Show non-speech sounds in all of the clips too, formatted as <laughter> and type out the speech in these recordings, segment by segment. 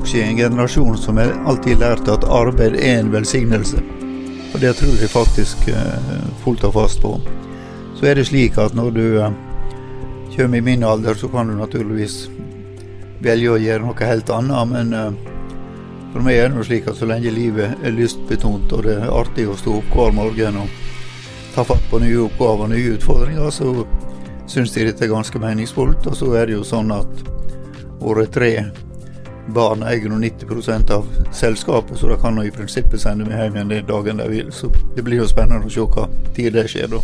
oppvokst i en generasjon som har alltid lært at arbeid er en velsignelse. Og det tror jeg faktisk eh, fullt og fast på. Så er det slik at når du eh, kommer i min alder, så kan du naturligvis velge å gjøre noe helt annet. Men eh, for meg er det slik at så lenge livet er lystbetont og det er artig å stå opp hver morgen og ta fatt på nye oppgaver og nye utfordringer, så syns jeg dette er ganske meningsfullt. Og så er det jo sånn at året tre barn eier nå 90% av selskapet, så de kan i prinsippet sende meg hjem igjen den dagen de vil. Så det blir jo spennende å se hva tid det skjer da.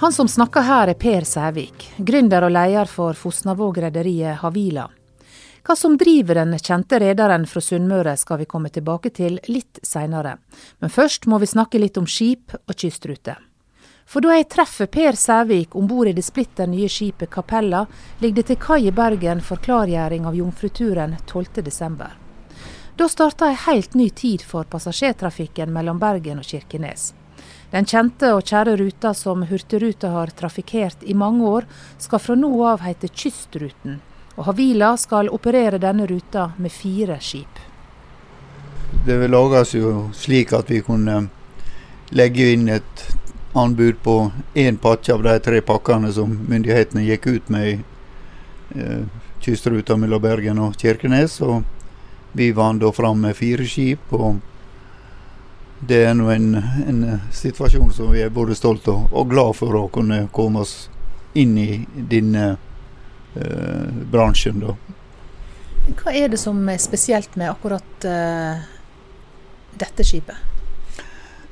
Han som snakker her er Per Sævik, gründer og leder for Fosnavåg-rederiet Havila. Hva som driver den kjente rederen fra Sunnmøre skal vi komme tilbake til litt seinere. Men først må vi snakke litt om skip og kystrute. For da jeg treffer Per Sævik om bord i det splitter nye skipet Kapella, ligger det til kai i Bergen for klargjøring av jomfruturen 12.12. Da starta ei helt ny tid for passasjertrafikken mellom Bergen og Kirkenes. Den kjente og kjære ruta som Hurtigruta har trafikkert i mange år, skal fra nå av hete Kystruten. Og Havila skal operere denne ruta med fire skip. Det lages jo slik at vi kunne legge inn et anbud på én pakke av de tre pakkene som myndighetene gikk ut med i eh, kystruta mellom Bergen og Kirkenes. Og vi vant da fram med fire skip. og det er nå en, en, situasjon som vi er både stolte og, og glad for å kunne komme oss inn i denne eh, bransjen. da. Hva er det som er spesielt med akkurat eh, dette skipet?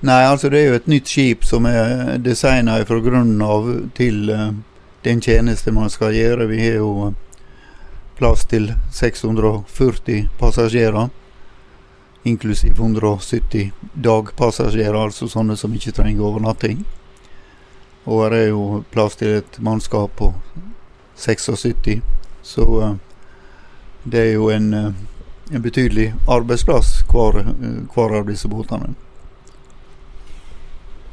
Nei, altså det er jo et nytt skip som er designa fra grunnen av til uh, den tjeneste man skal gjøre. Vi har jo uh, plass til 640 passasjerer, inklusiv 170 dagpassasjerer, altså sånne som ikke trenger overnatting. Og her er jo plass til et mannskap på 76, så uh, det er jo en, en betydelig arbeidsplass hver, hver av disse båtene.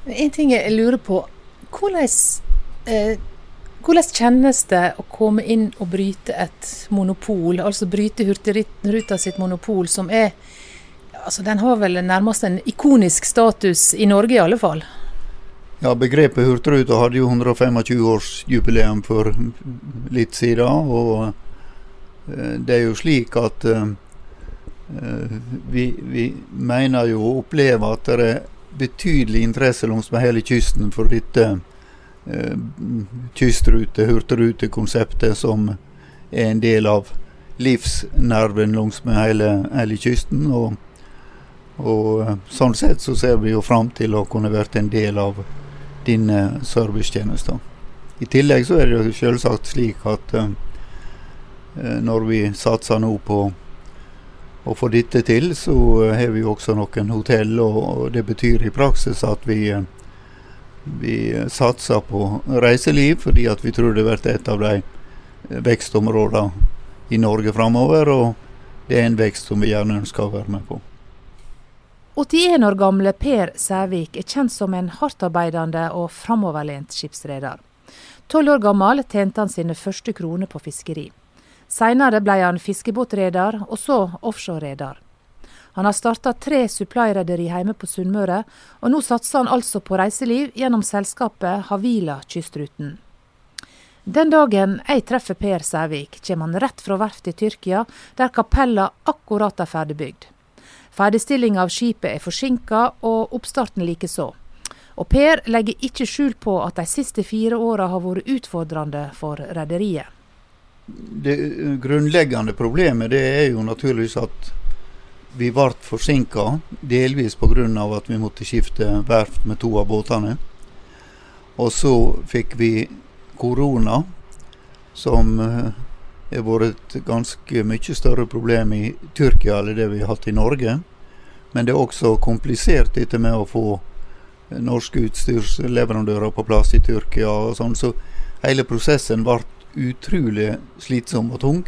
En ting jeg lurer på. Hvordan, eh, hvordan kjennes det å komme inn og bryte et monopol? Altså bryte Hurtigruta sitt monopol, som er altså Den har vel nærmest en ikonisk status i Norge, i alle fall? Ja, begrepet Hurtigruta hadde jo 125-årsjubileum for litt siden. Og eh, det er jo slik at eh, vi, vi mener jo å oppleve at det er betydelig interesse langs med hele kysten for dette eh, kystrute-, hurtigrutekonseptet som er en del av livsnerven langs med hele, hele kysten. Og, og, eh, sånn sett så ser vi jo fram til å kunne vært en del av denne servicetjenesten. I tillegg så er det jo selvsagt slik at eh, når vi satser nå på å for dette til, så har vi også noen hotell, og det betyr i praksis at vi, eh, vi satser på reiseliv, fordi at vi tror det blir et av de eh, vekstområdene i Norge framover. Og det er en vekst som vi gjerne ønsker å være med på. 81 år gamle Per Sævik er kjent som en hardtarbeidende og framoverlent skipsreder. Tolv år gammel tjente han sine første kroner på fiskeri. Seinere ble han fiskebåtreder, og så offshorereder. Han har starta tre supply-rederi hjemme på Sunnmøre, og nå satser han altså på reiseliv gjennom selskapet Havila Kystruten. Den dagen jeg treffer Per Sævik, kommer han rett fra verftet i Tyrkia, der kapella akkurat er ferdigbygd. Ferdigstillinga av skipet er forsinka, og oppstarten likeså. Og Per legger ikke skjul på at de siste fire åra har vært utfordrende for rederiet det grunnleggende problemet det er jo naturligvis at vi ble forsinka, delvis pga. at vi måtte skifte verft med to av båtene. Og så fikk vi korona, som har eh, vært et ganske mye større problem i Tyrkia enn det vi har hatt i Norge. Men det er også komplisert dette med å få norske utstyrsleverandører på plass i Tyrkia og sånn. Så hele prosessen ble utrolig slitsom og tung.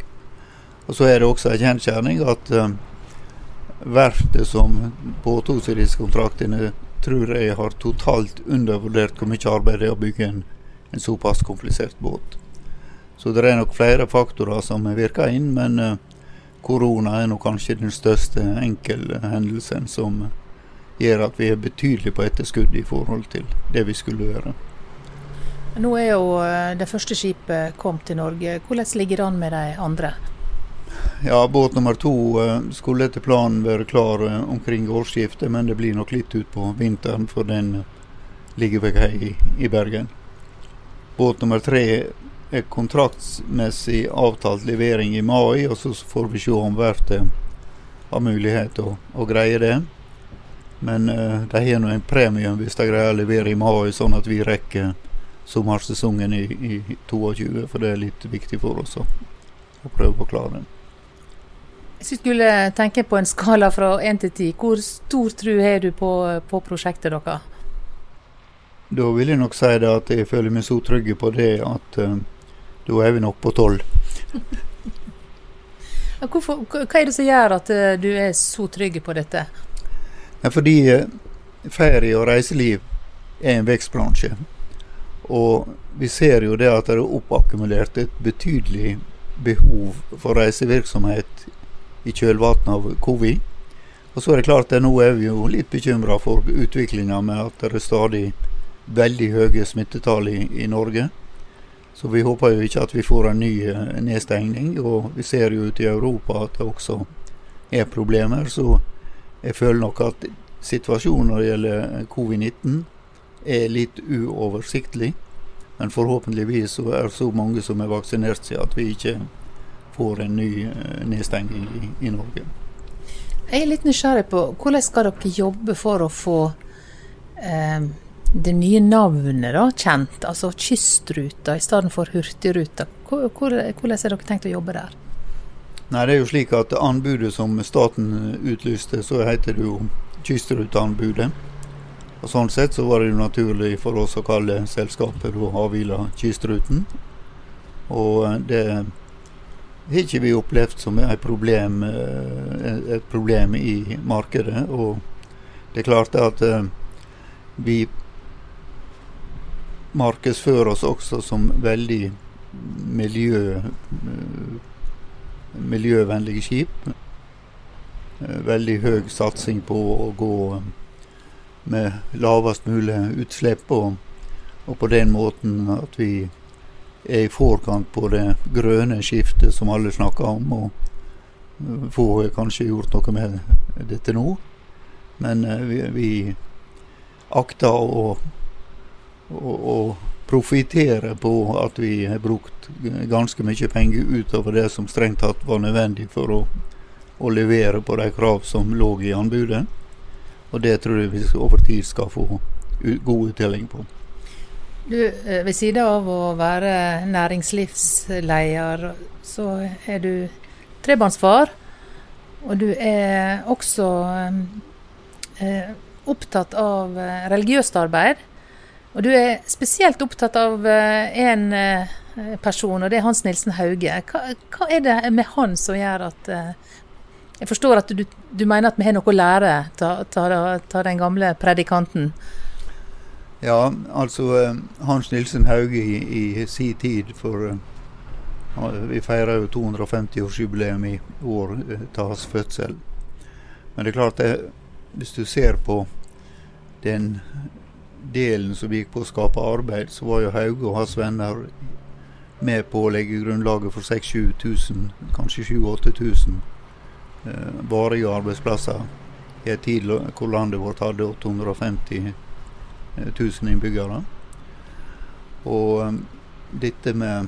Og så er det også en kjensgjerning at um, verftet som påtok seg disse kontraktene, tror jeg har totalt undervurdert hvor mye arbeid det er å bygge en, en såpass komplisert båt. Så det er nok flere faktorer som virker inn, men uh, korona er nok kanskje den største enkelhendelsen som gjør at vi er betydelig på etterskudd i forhold til det vi skulle gjøre. Nå er jo eh, det første skipet kommet til Norge. Hvordan ligger det an med de andre? Ja, Båt nummer to eh, skulle etter planen være klar eh, omkring årsskiftet, men det blir nok litt utpå vinteren, for den ligger vel her i, Bergen. Båt nummer tre er kontraktsmessig avtalt levering i mai, og så får vi se om verftet har mulighet til å, å, greie det. Men uh, de har nå en premie hvis de greier å levere i mai, sånn at vi rekker sommersesongen i, i 22. For det er litt viktig for oss å, å prøve å klare den. Hvis du skulle tenke på en skala fra 1 til 10, hvor stor tro har du på, på prosjektet deres? Da vil jeg nok si det at jeg føler meg så trygg på det at uh, da er vi nok på tolv. <laughs> hva er det som gjør at eh, du er så trygg på dette? Fordi eh, ferie og reiseliv er en vekstbransje. Og vi ser jo det at det er oppakkumulert et betydelig behov for reisevirksomhet i kjølvannet av covid. Og så er det klart at nå er vi jo litt bekymra for utviklinga med at det er stadig veldig høye smittetall i, i Norge. Så vi håper jo ikke at vi får en ny eh, nedstengning. Og vi ser jo ute i Europa at det også er problemer. Så jeg føler nok at situasjonen når det gjelder covid-19 er litt uoversiktlig. Men forhåpentligvis så er det så mange som er vaksinert seg at vi ikke får en ny nedstenging nedstengning i, i Norge. Jeg er litt nysgjerrig på hvordan skal dere jobbe for å få eh, det nye navnet da, kjent, altså Kystruta i stedet for Hurtigruta. Hvordan har dere tenkt å jobbe der? Nei, det er jo slik at Anbudet som staten utlyste, så heter det jo Kystruteanbudet. Og Sånn sett så var det jo naturlig for oss å kalle selskapet Havila Kystruten. Og eh, det har ikke vi opplevd som et problem, eh, et problem i markedet. Og det er klart at eh, vi markedsfører oss også som veldig miljø, miljøvennlige skip. Veldig høy satsing på å gå med lavest mulig utslipp, og, og på den måten at vi er i forkant på det grønne skiftet som alle snakker om. og Få har kanskje gjort noe med dette nå, men eh, vi, vi akter å og, profitere på at vi har brukt ganske mye penger utover det som strengt tatt var nødvendig for å, å levere på de krav som lå i anbudet. Og det tror jeg vi over tid skal få god uttelling på. Du, eh, Ved siden av å være næringslivsleder, så er du trebarnsfar. Og du er også eh, opptatt av eh, religiøst arbeid. Og du er spesielt opptatt av én eh, eh, person, og det er Hans Nilsen Hauge. Hva, hva, er det med han som gjør at eh, Jeg forstår at du, du mener at vi har noe å lære av den gamle predikanten. Ja, altså Hans Nilsen Hauge i, i sin tid for Vi feirer jo 250-årsjubileum i år til hans fødsel. Men det er klart, det, hvis du ser på den delen som gikk på å skape arbeid, så var jo Hauge og hans venner med på å legge grunnlaget for 6000-7000, kanskje 7000-8000 eh, varige arbeidsplasser i en tid hvor landet vårt hadde 850 000 innbyggere. Og um, dette med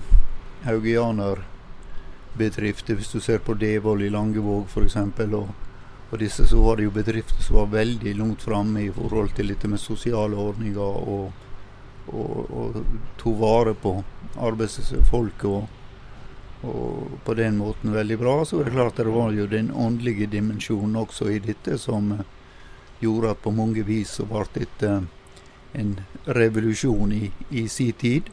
haugianerbedrifter, hvis du ser på Devold i Langevåg f.eks., og og disse så var det jo bedrifter som var veldig langt framme i forhold til dette med sosiale ordninger, og, og, og tok vare på arbeidsfolket og, og, på den måten veldig bra. Så er det klart det var jo den åndelige dimensjonen også i dette som gjorde at på mange vis så ble dette en revolusjon i, i sin tid.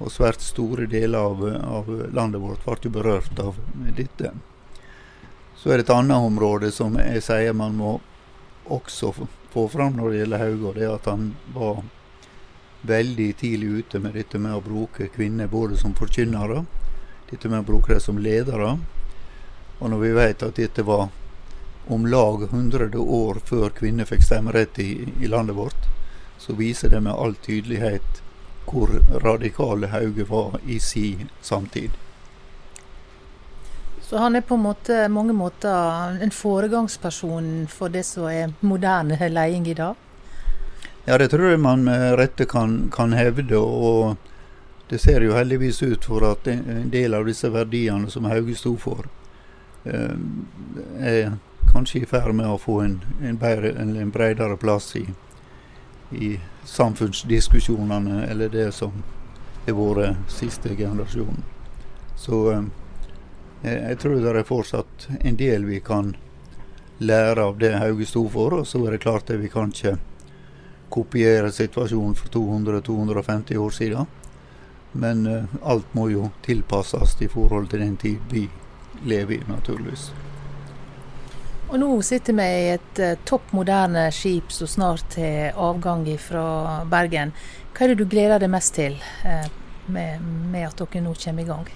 Og svært store deler av, av landet vårt ble jo berørt av dette. Så er det et annet område som jeg sier man må også få fram når det gjelder Hauge, og det er at han var veldig tidlig ute med dette med å bruke kvinner både som forkynnere, dette med å bruke dem som ledere, Og når vi vet at dette var om lag 100 år før kvinner fikk stemmerett i, i landet vårt, så viser det med all tydelighet hvor radikale Hauge var i si samtid. Så han er på måte, mange måter en foregangsperson for det som er moderne leding i dag? Ja, det tror jeg man med rette kan, kan hevde. og det ser jo heldigvis ut for at en del av disse verdiene som Hauge sto for, eh, er kanskje i ferd med å få en, en, bedre, en bredere plass i, i samfunnsdiskusjonene, eller det som er våre siste generasjon. Så eh, jeg tror det er fortsatt en del vi kan lære av det Hauge sto for. Og så er det klart at vi kan ikke kopiere situasjonen for 200-250 år siden. Men uh, alt må jo tilpasses i forhold til den tid vi lever i, naturligvis. Og nå sitter vi i et uh, topp moderne skip som snart har avgang fra Bergen. Hva er det du gleder deg mest til uh, med, med at dere nå kommer i gang?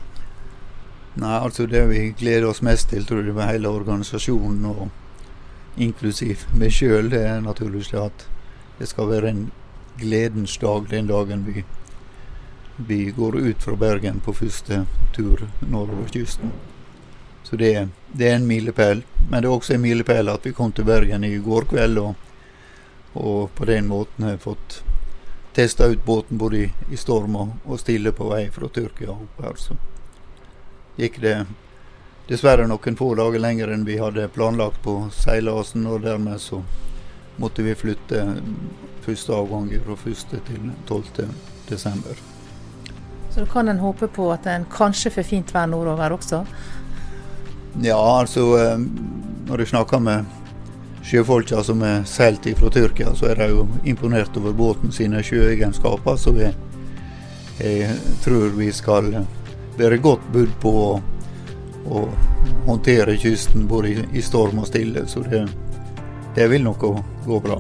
Nei, altså Det vi gleder oss mest til, tror jeg, med hele organisasjonen, og inklusiv meg sjøl, det er naturligvis at det skal være en gledens dag den dagen vi, vi går ut fra Bergen på første tur nordover kysten. Så det, det, er en milepæl. Men det er også en milepæl at vi kom til Bergen i går kveld, og, og på den måten har fått testa ut båten både i, i storm og, og, stille på vei fra Tyrkia opp her. Så gikk det dessverre noen få dager lenger enn vi hadde planlagt på seilasen, og dermed så måtte vi flytte første avgang fra 1. til 12. desember. Så da kan en håpe på at en kanskje får fint vær nordover også? Ja, altså eh, når jeg snakker med sjøfolka som er seilt fra Tyrkia, så er de jo imponert over båten sine sjøegenskaper. Så jeg, jeg tror vi skal være godt budd på å, å, håndtere kysten både i storm og stille. Så det, det vil nok gå bra.